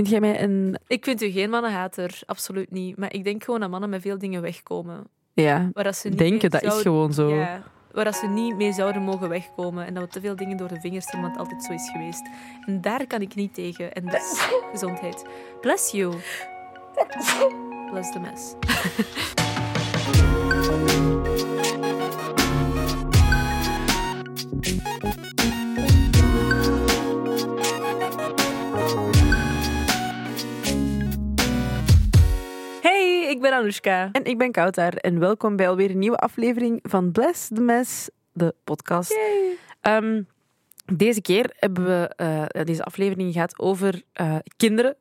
Vind jij mij een... Ik vind u geen mannenhater, absoluut niet. Maar ik denk gewoon dat mannen met veel dingen wegkomen. Ja, Waar dat ze niet denken, dat is gewoon zo. Ja, waar dat ze niet mee zouden mogen wegkomen. En dat we te veel dingen door de vingers doen, want het altijd zo is geweest. En daar kan ik niet tegen. En is gezondheid. Bless you. Bless the mess. ik ben Anoushka. En ik ben Kouter en welkom bij alweer een nieuwe aflevering van Bless the Mess, de podcast. Ehm, deze keer hebben we eh, deze aflevering gaat over eh, kinderen.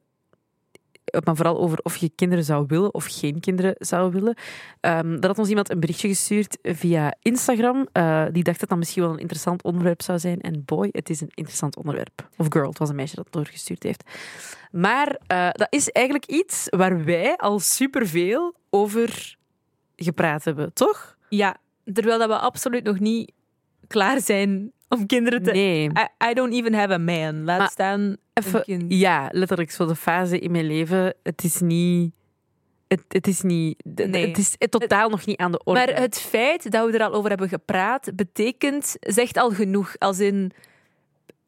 Maar vooral over of je kinderen zou willen of geen kinderen zou willen. Ehm er had ons iemand een berichtje gestuurd via Instagram. eh, die dacht dat dat misschien wel een interessant onderwerp zou zijn. En boy, het is een interessant onderwerp. Of girl, het was een meisje dat het doorgestuurd heeft. Maar eh, dat is eigenlijk iets waar wij al superveel over gepraat hebben, toch? Ja, terwijl dat we absoluut nog niet klaar zijn om kinderen te... Nee. I, I don't even have a man. Laat Maar staan een Even, kind. ja, letterlijk zo de fase in mijn leven. Het is niet. Het, het is niet. Nee. Het is totaal nog niet aan de orde. Maar het feit dat we er al over hebben gepraat, betekent, zegt al genoeg. Als in,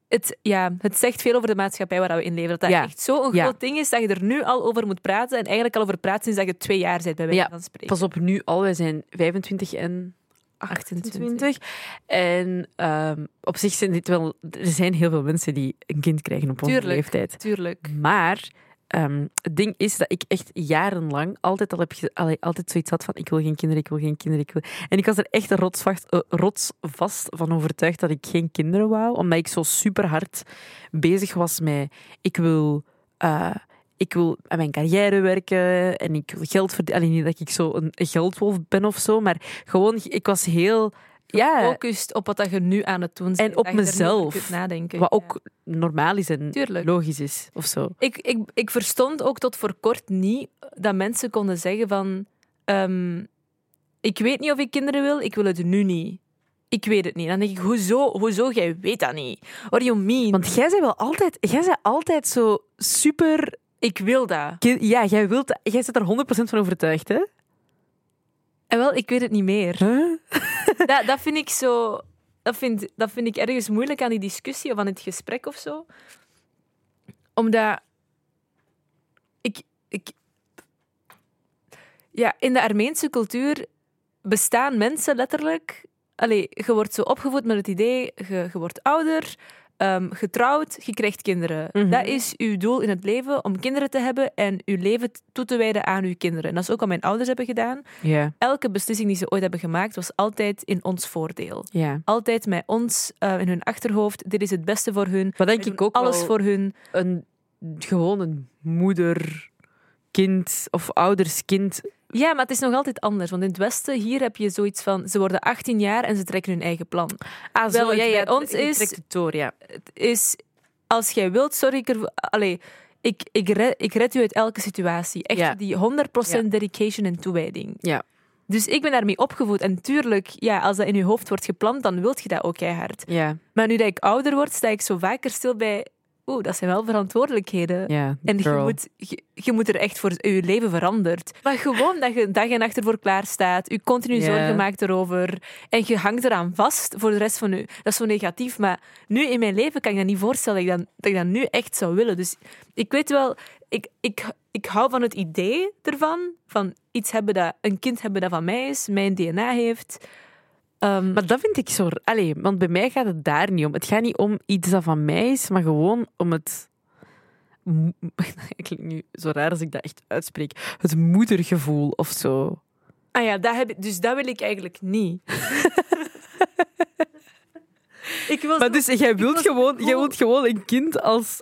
het, ja, het zegt veel over de maatschappij waar we in leven. Dat dat Ja. echt zo'n Ja. groot ding is dat je er nu al over moet praten. En eigenlijk al over praat sinds dat je twee jaar bent, bij wijze Ja, van spreken. Pas op, nu al. Wij zijn 25 en 28. En ehm, op zich zijn dit wel. Er zijn heel veel mensen die een kind krijgen op onze Tuurlijk. leeftijd. Tuurlijk. Maar ehm, het ding is dat ik echt jarenlang altijd al heb allee, altijd zoiets had van ik wil geen kinderen, ik wil geen kinderen. Ik wil... En ik was er echt rotsvast, eh, rotsvast van overtuigd dat ik geen kinderen wou, omdat ik zo super hard bezig was met ik wil. eh, ik wil aan mijn carrière werken en ik wil geld verdienen. Alleen niet dat ik zo een geldwolf ben of zo, maar gewoon, ik was heel. Ja, Gefocust op wat dat je nu aan het doen bent. En op mezelf. nadenken. wat Ja. ook normaal is en Tuurlijk. logisch is of zo. Ik, ik, ik verstond ook tot voor kort niet dat mensen konden zeggen van... ehm, ik weet niet of ik kinderen wil, ik wil het nu niet. Ik weet het niet. Dan denk ik, hoezo? Hoezo? Jij weet dat niet. What do you mean? Want jij bent wel altijd, jij bent altijd zo super. Ik wil dat. Ja, jij wilt, dat- jij zit er 100% van overtuigd, hè? En wel, ik weet het niet meer. Huh? dat, dat vind ik zo... Dat vind, dat vind ik ergens moeilijk aan die discussie of aan het gesprek of zo. Omdat... Ik... ik ja, in de Armeense cultuur bestaan mensen letterlijk... Allee, je wordt zo opgevoed met het idee, je, je wordt ouder, ehm, getrouwd, je krijgt kinderen. Mhm. Dat is uw doel in het leven, om kinderen te hebben en uw leven toe te wijden aan uw kinderen. En dat is ook wat mijn ouders hebben gedaan elke beslissing die ze ooit hebben gemaakt, was altijd in ons voordeel. Altijd met ons eh, in hun achterhoofd. Dit is het beste voor hun. Maar denk ik ook alles wel voor hun. een, gewoon een moeder, kind of ouders-kind. Ja, maar het is nog altijd anders. Want in het Westen, hier heb je zoiets van... Ze worden 18 jaar en ze trekken hun eigen plan. Ah, Wel, het bij ons is- het door, ja. Het is... Als jij wilt, sorry, ik er... Allee, ik, ik, red, ik red u uit elke situatie. Echt Ja. die 100% Ja. dedication en toewijding. Ja. Dus ik ben daarmee opgevoed. En tuurlijk, ja, als dat in je hoofd wordt gepland, dan wilt je dat ook keihard. Ja, Maar nu dat ik ouder word, sta ik zo vaker stil bij... Oeh, dat zijn wel verantwoordelijkheden. ja. En je moet, je, je moet er echt voor... Je leven verandert. Maar gewoon dat je dag en nacht ervoor klaar staat. Je continu zorgen maakt erover. En je hangt eraan vast voor de rest van je... Dat is zo negatief. Maar nu in mijn leven kan ik dat niet voorstellen dat ik dat, dat, ik dat nu echt zou willen. Dus ik weet wel... Ik, ik, ik hou van het idee ervan. Van iets hebben dat... Een kind hebben dat van mij is. Mijn DNA heeft. Ehm, Maar dat vind ik zo... Allee, want bij mij gaat het daar niet om. Het gaat niet om iets dat van mij is, maar gewoon om het... klinkt nu zo raar als ik dat echt uitspreek. Het moedergevoel of zo. Ah ja, dat heb ik, dus dat wil ik eigenlijk niet. ik wil, Maar dus jij wilt, gewoon, cool. jij wilt gewoon een kind als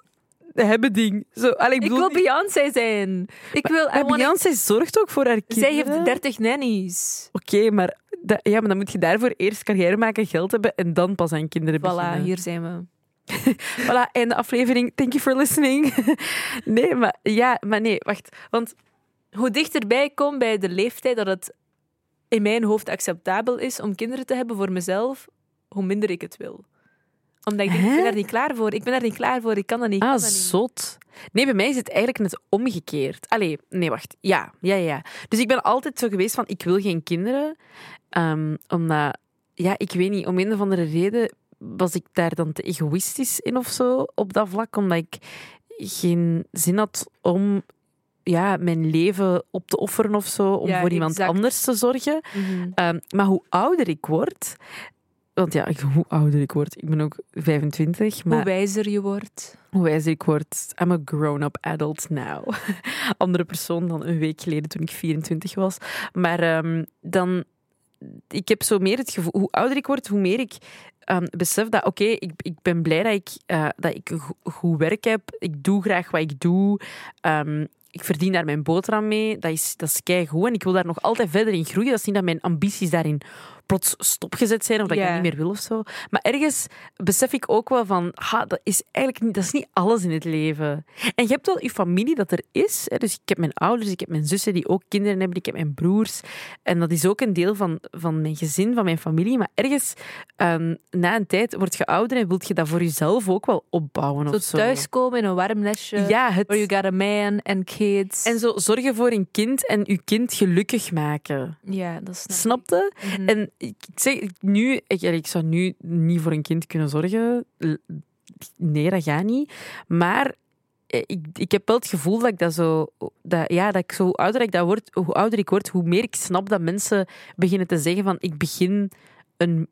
hebben ding. Zo, allee, ik ik wil Beyoncé zijn. Ik wil... I maar Beyoncé zorgt ook voor haar kinderen. Zij heeft 30 nannies. Oké, maar, dat, ja, maar dan moet je daarvoor eerst carrière maken, geld hebben en dan pas aan kinderen Voilà, beginnen. hier zijn we. Voilà, einde aflevering. Thank you for listening. nee, maar ja, maar nee, wacht. Want Hoe dichterbij ik kom bij de leeftijd dat het in mijn hoofd acceptabel is om kinderen te hebben voor mezelf, hoe minder ik het wil. Omdat ik denk, ik ben daar niet klaar voor. Ik ben daar niet klaar voor. Ik kan dat niet. Ah, kan dat niet. zot. Nee, bij mij is het eigenlijk net omgekeerd. Allee, nee, wacht. Ja, ja, ja. Dus ik ben altijd zo geweest van, ik wil geen kinderen. Ehm, omdat, ja, ik weet niet, om een of andere reden was ik daar dan te egoïstisch in of zo, op dat vlak. Omdat ik geen zin had om ja, mijn leven op te offeren of zo, om Ja, voor iemand exact. anders te zorgen. Mhm. Ehm, maar hoe ouder ik word... Want ja, hoe ouder ik word, ik ben ook 25, maar Hoe wijzer je wordt. hoe wijzer ik word. I'm a grown-up adult now. Andere persoon dan een week geleden toen ik 24 was. Maar ehm, dan... Ik heb zo meer het gevoel... Hoe ouder ik word, hoe meer ik ehm, besef dat... Oké, ik, ik ben blij dat ik, eh, dat ik goed werk heb. Ik doe graag wat ik doe. Ehm, ik verdien daar mijn boterham mee. Dat is, dat is keigoed. En ik wil daar nog altijd verder in groeien. Dat is niet dat mijn ambities daarin plots stopgezet zijn of dat ik dat niet meer wil of zo. Maar ergens besef ik ook wel van, ha, dat is eigenlijk niet, dat is niet alles in het leven. En je hebt wel je familie dat er is. Hè. Dus ik heb mijn ouders, ik heb mijn zussen die ook kinderen hebben, ik heb mijn broers. En dat is ook een deel van, van mijn gezin, van mijn familie. Maar ergens, ehm, na een tijd, word je ouder en wilt je dat voor jezelf ook wel opbouwen Zo of zo. thuiskomen in een warm nestje. Ja, het... Where you got a man and kids. En zo zorgen voor een kind en je kind gelukkig maken. Ja, dat snap. Snapte? Mhm. En ik, zeg nu, ik, ik zou nu niet voor een kind kunnen zorgen. Nee, dat gaat niet. Maar eh, ik, ik heb wel het gevoel dat ik dat zo, dat, ja, dat ik zo ouder ik dat word, hoe ouder ik word, hoe meer ik snap dat mensen beginnen te zeggen van ik begin een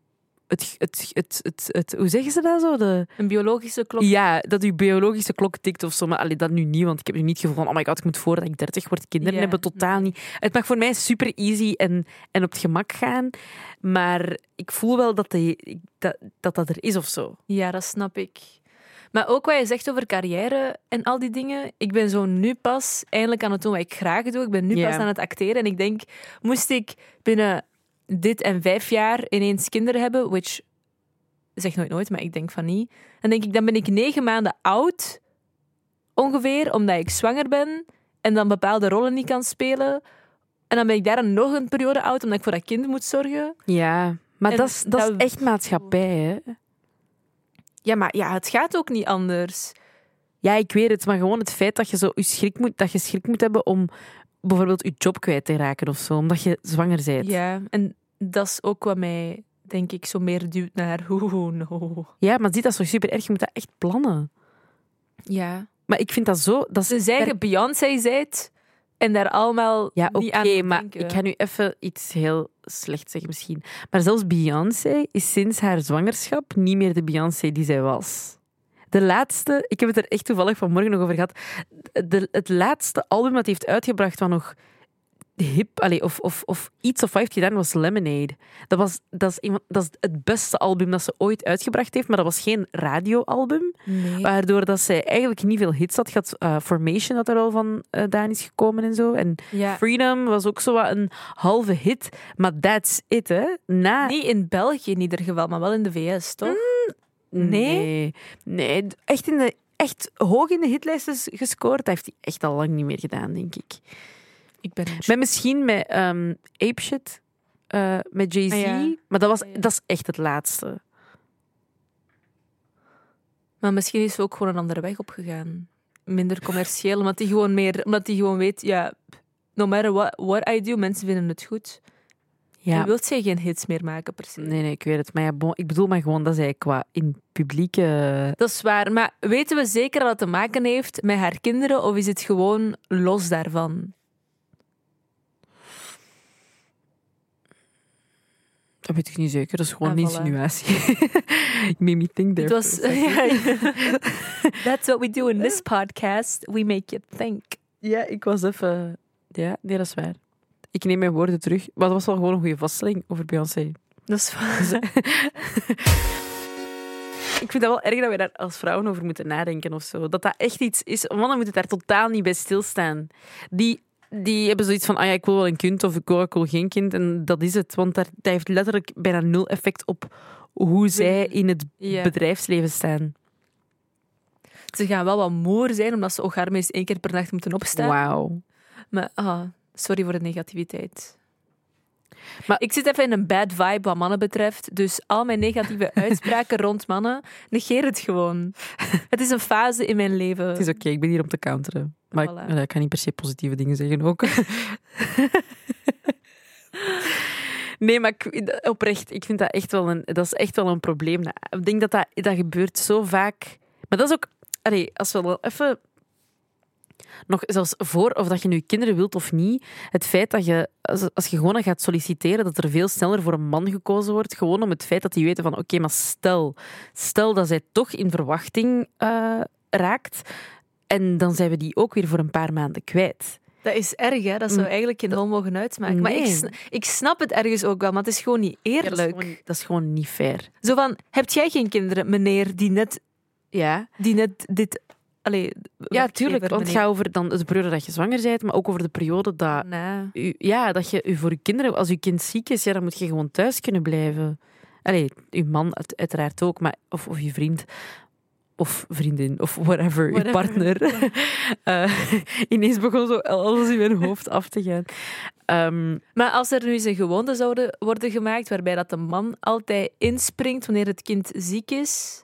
het, het, het, het, het, hoe zeggen ze dat zo? De, Een biologische klok. ja, dat uw biologische klok tikt of zo. Maar allee, dat nu niet, want ik heb nu niet gevoel van, oh my god, ik moet voordat ik 30 word kinderen hebben. Totaal niet. Het mag voor mij super easy en, en op het gemak gaan. Maar ik voel wel dat, de, dat, dat dat er is of zo. Ja, dat snap ik. Maar ook wat je zegt over carrière en al die dingen. Ik ben zo nu pas eindelijk aan het doen wat ik graag doe. Ik ben nu pas aan het acteren. En ik denk, moest ik binnen dit en vijf jaar ineens kinderen hebben, which zeg nooit nooit, maar ik denk van niet. Dan denk ik, dan ben ik negen maanden oud, ongeveer, omdat ik zwanger ben en dan bepaalde rollen niet kan spelen. En dan ben ik daar nog een periode oud, omdat ik voor dat kind moet zorgen. Ja, maar En dat is, dat is echt maatschappij, hè? Ja, maar ja, het gaat ook niet anders. Ja, ik weet het, maar gewoon het feit dat je zo je schrik moet, dat je schrik moet hebben om bijvoorbeeld je job kwijt te raken of zo, omdat je zwanger bent. Ja, en dat is ook wat mij, denk ik, zo meer duwt naar oeh, no. Ja, maar zie, dat is toch super erg? Je moet dat echt plannen. Ja. Maar ik vind dat zo... Dat is Tenzij per- Beyoncé zijt en daar allemaal Ja, oké, maar denken. ik ga nu even iets heel slecht zeggen misschien. Maar zelfs Beyoncé is sinds haar zwangerschap niet meer de Beyoncé die zij was. De laatste, ik heb het er echt toevallig vanmorgen nog over gehad. De, het laatste album dat hij heeft uitgebracht, wat nog hip allee, of, of, of iets of wat heeft gedaan, was Lemonade. Dat, was, dat, is iemand, dat is het beste album dat ze ooit uitgebracht heeft, maar dat was geen radioalbum. Nee. Waardoor dat zij eigenlijk niet veel hits had. Had eh, Formation dat er al van Daan is gekomen en zo. En Ja. Freedom was ook zo wat een halve hit. Maar that's it, hè. Na... Niet in België in ieder geval, maar wel in de VS, toch? Nee. nee? Nee, echt, in de, echt hoog in de hitlijsten gescoord. Dat heeft hij echt al lang niet meer gedaan, denk ik. Ik ben Met misschien met ehm Ape Shit, eh, met Jay-Z. Ah, ja. Maar dat, was, dat is echt het laatste. Maar misschien is ze ook gewoon een andere weg opgegaan. Minder commercieel, omdat hij gewoon meer, omdat hij gewoon weet, ja, no matter what, what I do, mensen vinden het goed. Ja. Je wilt zij geen hits meer maken, se. Nee, nee, ik weet het. Maar ja, bon, ik bedoel maar gewoon dat zij qua in publieke... Dat is waar, maar weten we zeker dat het te maken heeft met haar kinderen, of is het gewoon los daarvan? Dat weet ik niet zeker. Dat is gewoon Ah, een voilà. insinuatie. you made me think there Het was. That's what we do in this podcast. We make you think. Ja, ik was even... Ja, nee, dat is waar. Ik neem mijn woorden terug. Maar dat was wel gewoon een goede vaststelling over Beyoncé. Dat is waar. Ik vind dat wel erg dat we daar als vrouwen over moeten nadenken of zo. Dat dat echt iets is. Mannen moeten daar totaal niet bij stilstaan. Die, die hebben zoiets van, ah ja, ik wil wel een kind of ik wil, ik wil geen kind. En dat is het. Want daar, dat heeft letterlijk bijna nul effect op hoe zij in het Ja. bedrijfsleven staan. Ze gaan wel wat moer zijn, omdat ze ook eens één keer per nacht moeten opstaan. Wauw. Maar ah, sorry voor de negativiteit. Maar- ik zit even in een bad vibe wat mannen betreft. Dus al mijn negatieve uitspraken rond mannen, negeer het gewoon. Het is een fase in mijn leven. Het is oké, ik ben hier om te counteren. Maar ik, Voilà. ik kan niet per se positieve dingen zeggen ook. nee, maar ik, oprecht, ik vind dat echt wel een, dat is echt wel een probleem. Ik denk dat dat, dat gebeurt zo vaak. Maar dat is ook... Allee, als we wel even... Nog zelfs voor of dat je nu kinderen wilt of niet, het feit dat je, als, je gewoon gaat solliciteren, dat er veel sneller voor een man gekozen wordt, gewoon om het feit dat die weten van, oké, maar stel, stel dat zij toch in verwachting eh, raakt, en dan zijn we die ook weer voor een paar maanden kwijt. Dat is erg, hè? Dat zou eigenlijk geen hol mogen uitmaken. Maar ik, Nee. sn- ik snap het ergens ook wel, maar het is gewoon niet Ja, eerlijk. dat, is gewoon, dat is gewoon niet fair. Zo van, heb jij geen kinderen, meneer, die net, Ja, die net dit... Allee, ja tuurlijk. Want het gaat over dan de periode dat je zwanger bent, maar ook over de periode dat, Nee. u, ja, dat je u voor je kinderen, als je kind ziek is, ja, dan moet je gewoon thuis kunnen blijven. Allee, je man uit- uiteraard ook, maar, of, of je vriend. Of vriendin, of whatever, je partner. Eh, ineens begon zo alles in mijn hoofd af te gaan. Ehm, Maar als er nu eens een gewoonte zouden worden gemaakt waarbij dat de man altijd inspringt wanneer het kind ziek is,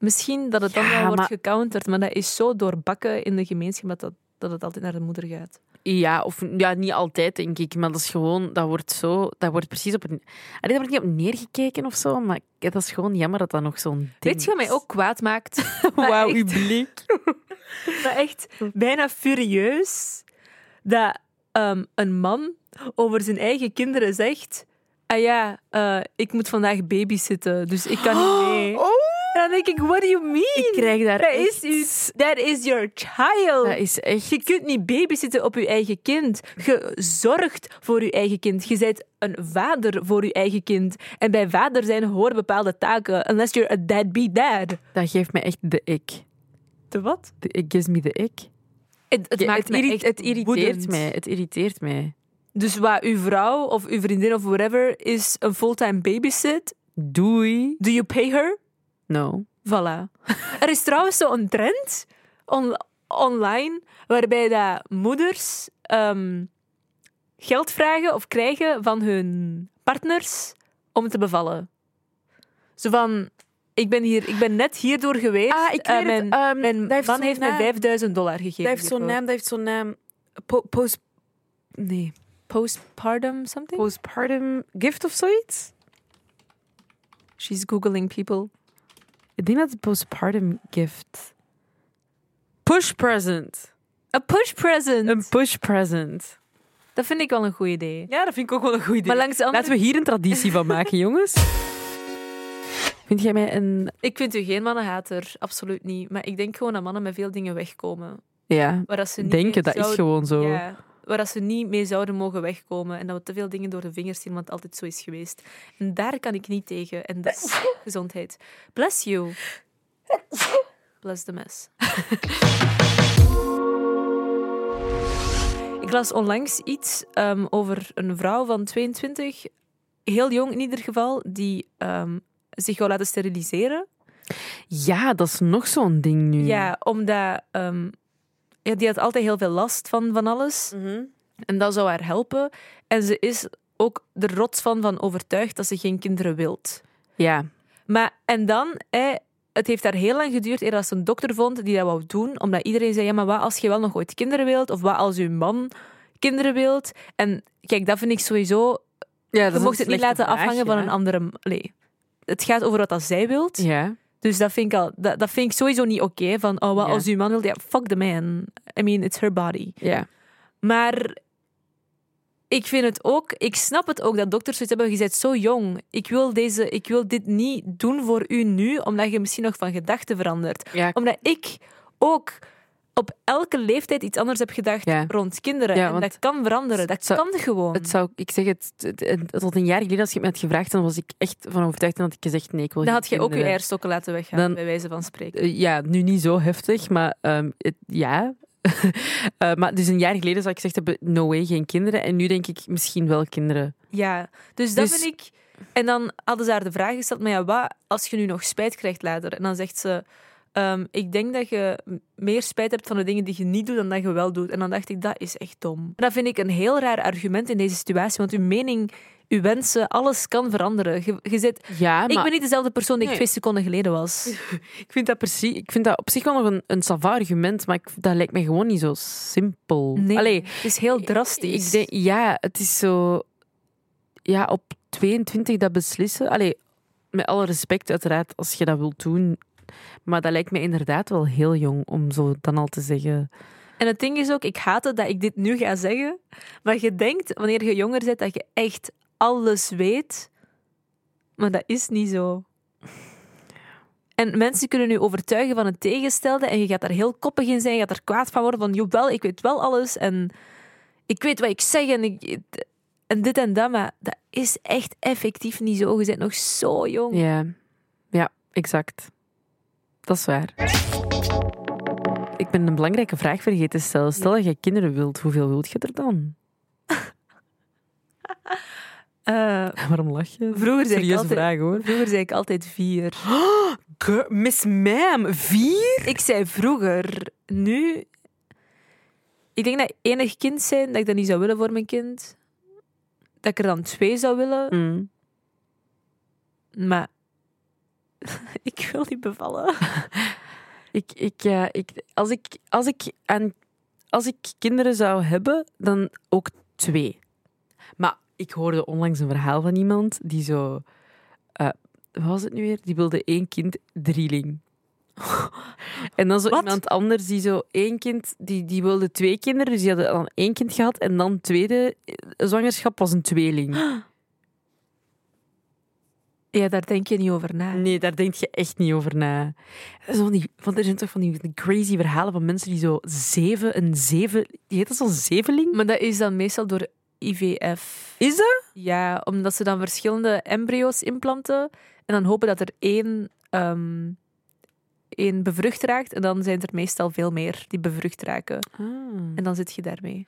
misschien dat het dan Ja, wel wordt gecounterd, maar dat is zo doorbakken in de gemeenschap dat, dat, dat het altijd naar de moeder gaat. Ja, of ja, niet altijd, denk ik. Maar dat is gewoon, dat wordt zo, dat wordt precies op een. Daar wordt niet op neergekeken of zo, maar dat is gewoon jammer dat dat nog zo'n ding Weet je wat mij ook kwaad maakt? Wauw, uw blik. maar echt bijna furieus dat ehm, een man over zijn eigen kinderen zegt: Ah ja, eh, ik moet vandaag babysitten, dus ik kan niet mee. Oh, En dan denk ik: What do you mean? ik krijg daar Dat is, echt- that is your child. Dat is echt. Je kunt niet babysitten op je eigen kind. Je zorgt voor je eigen kind. Je bent een vader voor je eigen kind. En bij vader zijn horen bepaalde taken. Unless you're a deadbeat dad. Dat geeft me echt de ik. De wat? De, it gives me the ik. Het, het Ja, maakt het, irri- echt het irriteert mij. Het irriteert mij. Dus wat uw vrouw of uw vriendin of whatever is een fulltime babysit. Doei. Do you pay her? No. Voilà. Er is trouwens zo'n trend on- online waarbij dat moeders ehm, geld vragen of krijgen van hun partners om te bevallen. Zo van, ik ben, hier, ik ben net hierdoor geweest. Ah, ik eh, weet mijn het. Ehm, mijn heeft man heeft mij naam. 5000 dollar gegeven. Dat heeft zo'n naam. Dat heeft zo'n naam. Po- post... Nee. Postpartum something? Postpartum gift of zoiets? She's googling people. Ik denk dat het postpartum gift. Push present. A push present. Een push present. Dat vind ik wel een goed idee. Ja, dat vind ik ook wel een goed idee. Maar langs andere Laten we hier een traditie van maken, jongens. Vind jij mij een... Ik vind u geen mannenhater, absoluut niet. Maar ik denk gewoon dat mannen met veel dingen wegkomen. Ja, Waar dat ze niet denken, dat is gewoon zo. Ja, waar dat ze niet mee zouden mogen wegkomen. En dat we te veel dingen door de vingers zien, want het altijd zo is geweest. En daar kan ik niet tegen. En dat is gezondheid. Bless you. Bless the mess. ik las onlangs iets ehm, over een vrouw van 22, heel jong in ieder geval, die ehm, zich wou laten steriliseren. Ja, dat is nog zo'n ding nu. Ja, omdat ehm, ja, die had altijd heel veel last van van alles. Mhm. En dat zou haar helpen. En ze is ook er rots van, van overtuigd dat ze geen kinderen wilt. Ja. Maar, en dan, hè, het heeft daar heel lang geduurd eer dat ze een dokter vond die dat wou doen. Omdat iedereen zei, ja, maar wat als je wel nog ooit kinderen wilt? Of wat als je man kinderen wilt? En kijk, dat vind ik sowieso... ja Je mocht het niet laten afhangen van een andere... Allee, het gaat over wat dat zij wilt. Ja. Dus dat vind ik, al, dat, dat vind ik sowieso niet oké. van, oh, wat als uw man wil? Ja, fuck the man. I mean, it's her body. Ja. Maar ik vind het ook, ik snap het ook dat dokters zoiets hebben. Je bent zo jong. Ik wil, deze, ik wil dit niet doen voor u nu, omdat je misschien nog van gedachten verandert. Omdat ik ook op elke leeftijd iets anders heb gedacht Ja. rond kinderen. Ja, en dat kan veranderen. Dat zou- kan gewoon. Het zou, ik zeg het, tot een jaar geleden als je me had gevraagd, dan was ik echt van overtuigd en had ik gezegd nee, ik wil dan had je ook je eierstokken laten weggaan, Dan- bij wijze van spreken. Eh, ja, nu niet zo heftig, maar ehm, het- ja. Eh, maar dus een jaar geleden zou ik gezegd hebben, no way, geen kinderen. En nu denk ik misschien wel kinderen. Ja, dus dat Dus- vind ik... En dan hadden ze haar de vraag gesteld, maar ja, wat als je nu nog spijt krijgt later? En dan zegt ze, Ehm, ik denk dat je meer spijt hebt van de dingen die je niet doet dan dat je wel doet. En dan dacht ik, dat is echt dom. Dat vind ik een heel raar argument in deze situatie, want uw mening, uw wensen, alles kan veranderen. Je, je zit, Ja, ik ben niet dezelfde persoon die ik twee seconden geleden was. ik vind dat precies... Ik vind dat op zich wel nog een, een sava argument, maar ik, dat lijkt me gewoon niet zo simpel. Nee, Allee, het is heel drastisch. Ik denk, ja, het is zo... Ja, op 22 dat beslissen... Allee, met alle respect uiteraard, als je dat wilt doen. Maar dat lijkt me inderdaad wel heel jong om zo dan al te zeggen... En het ding is ook, ik haat het dat ik dit nu ga zeggen, maar je denkt, wanneer je jonger bent, dat je echt alles weet. Maar dat is niet zo. En mensen kunnen je overtuigen van het tegenstelde en je gaat daar heel koppig in zijn, je gaat er kwaad van worden van, jawel, ik weet wel alles en ik weet wat ik zeg en, ik, en dit en dat, maar dat is echt effectief niet zo. Je bent nog zo jong. Ja, ja, exact. Dat is waar. Ik ben een belangrijke vraag vergeten te stellen. Stel dat je kinderen wilt, hoeveel wilt je er dan? Eh, Waarom lach je? vroeger, zei ik altijd, vraag hoor. vroeger zei ik altijd vier. Miss Ma'am, vier? Ik zei vroeger, nu... Ik denk dat enig kind zijn, dat ik dat niet zou willen voor mijn kind. Dat ik er dan twee zou willen. Mm. Maar ik wil niet bevallen. Ik, ik, ja, ik, als, ik, als, ik aan, als ik kinderen zou hebben, dan ook twee. Maar ik hoorde onlangs een verhaal van iemand die zo... eh, wat was het nu weer? Die wilde één kind, drieling. en dan zo Wat? iemand anders die zo één kind... Die, die wilde twee kinderen, dus die hadden dan één kind gehad. En dan tweede zwangerschap was een tweeling. Ja, daar denk je niet over na. Nee, daar denk je echt niet over na. Van die, want er zijn toch van die crazy verhalen van mensen die zo zeven, een zeven, die heet dat zo'n zeveling? Maar dat is dan meestal door IVF. Is dat? Ja, omdat ze dan verschillende embryo's implanten en dan hopen dat er één, ehm, één bevrucht raakt. En dan zijn er meestal veel meer die bevrucht raken. En dan zit je daarmee.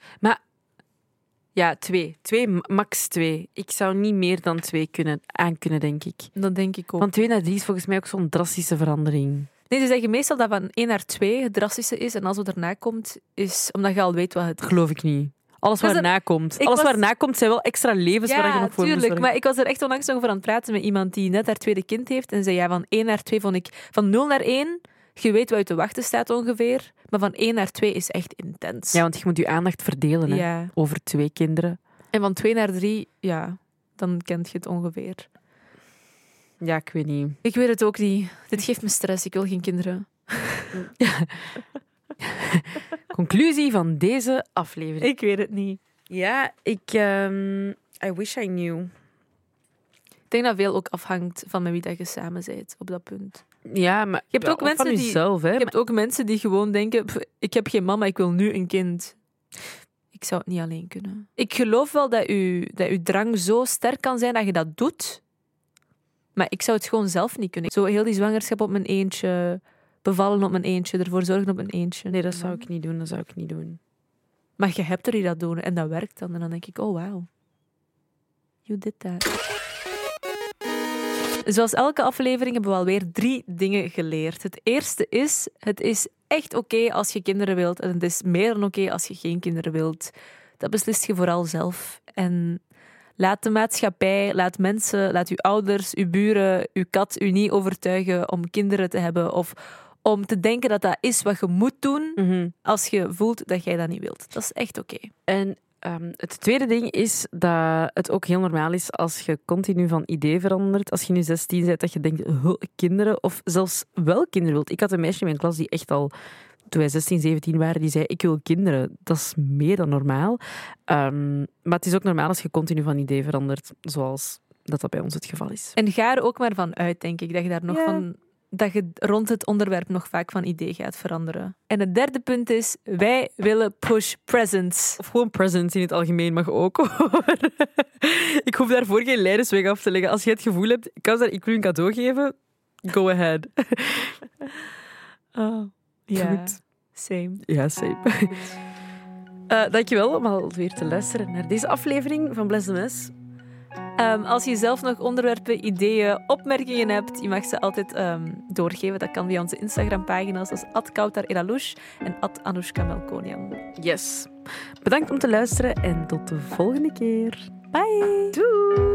Ja, twee. Twee, ma- max twee. Ik zou niet meer dan twee kunnen aankunnen, denk ik. Dat denk ik ook. Van twee naar drie is volgens mij ook zo'n drastische verandering. Nee, ze zeggen meestal dat van 1 naar 2 het drastische is. En als het erna komt, is omdat je al weet wat het is. Geloof ik niet. Alles na komt. Alles was- waar komt zijn wel extra levens waar je Ja, nog voor tuurlijk. Maar ik was er echt onlangs nog over aan het praten met iemand die net haar tweede kind heeft. En zei, ja, van 1 naar 2 vond ik... Van 0 naar 1, je weet wat je te wachten staat ongeveer. Maar van 1 naar 2 is echt intens. Ja, want je moet je aandacht verdelen hè, Ja. over twee kinderen. En van 2 naar 3, ja, dan kent je het ongeveer. Ja, ik weet niet. Ik weet het ook niet. Dit geeft me stress. Ik wil geen kinderen. Conclusie van deze aflevering. Ik weet het niet. Ja, ik... ehm, I wish I knew. Ik denk dat veel ook afhangt van met wie dat je samen bent op dat punt. Ja, maar Je hebt ook van mensen die- hè. Je hebt ook mensen die gewoon denken: "Pff, ik heb geen mama, ik wil nu een kind. Ik zou het niet alleen kunnen. Ik geloof wel dat, u, dat uw drang zo sterk kan zijn dat je dat doet. Maar ik zou het gewoon zelf niet kunnen. Zo heel die zwangerschap op mijn eentje, bevallen op mijn eentje, ervoor zorgen op mijn eentje. Nee, dat zou ik niet doen. Dat zou ik niet doen. Maar je hebt er die dat doen en dat werkt dan. En dan denk ik: oh wow, you did that. Zoals elke aflevering hebben we alweer drie dingen geleerd. Het eerste is: het is echt oké als je kinderen wilt. En het is meer dan oké als je geen kinderen wilt. Dat beslist je vooral zelf. En laat de maatschappij, laat mensen, laat uw ouders, uw buren, uw kat u niet overtuigen om kinderen te hebben. Of om te denken dat dat is wat je moet doen als je voelt dat jij dat niet wilt. Dat is echt oké. En ehm, het tweede ding is dat het ook heel normaal is als je continu van idee verandert. Als je nu 16 bent, dat je denkt, "Huh, kinderen, of zelfs wel kinderen wilt. Ik had een meisje in mijn klas die echt al, toen wij 16, 17 waren, die zei, ik wil kinderen. Dat is meer dan normaal. Ehm, maar het is ook normaal als je continu van idee verandert, zoals dat dat bij ons het geval is. En ga er ook maar van uit, denk ik, dat je daar nog Ja. van dat je rond het onderwerp nog vaak van idee gaat veranderen. En het derde punt is, wij willen push presents. Of gewoon presents in het algemeen mag ook. hoor. ik hoef daarvoor geen leidersweg af te leggen. Als je het gevoel hebt, ik kan daar ik wil een cadeau geven, go ahead. Oh, ja, Goed. same. Ja, same. Eh dankjewel om al weer te luisteren naar deze aflevering van Bless the Mess. Ehm, als je zelf nog onderwerpen, ideeën, opmerkingen hebt, je mag ze altijd ehm, doorgeven. Dat kan via onze Instagram-pagina's als @kautar en @anushka Melkonian. Yes. Bedankt om te luisteren en tot de volgende keer. Bye! Doei!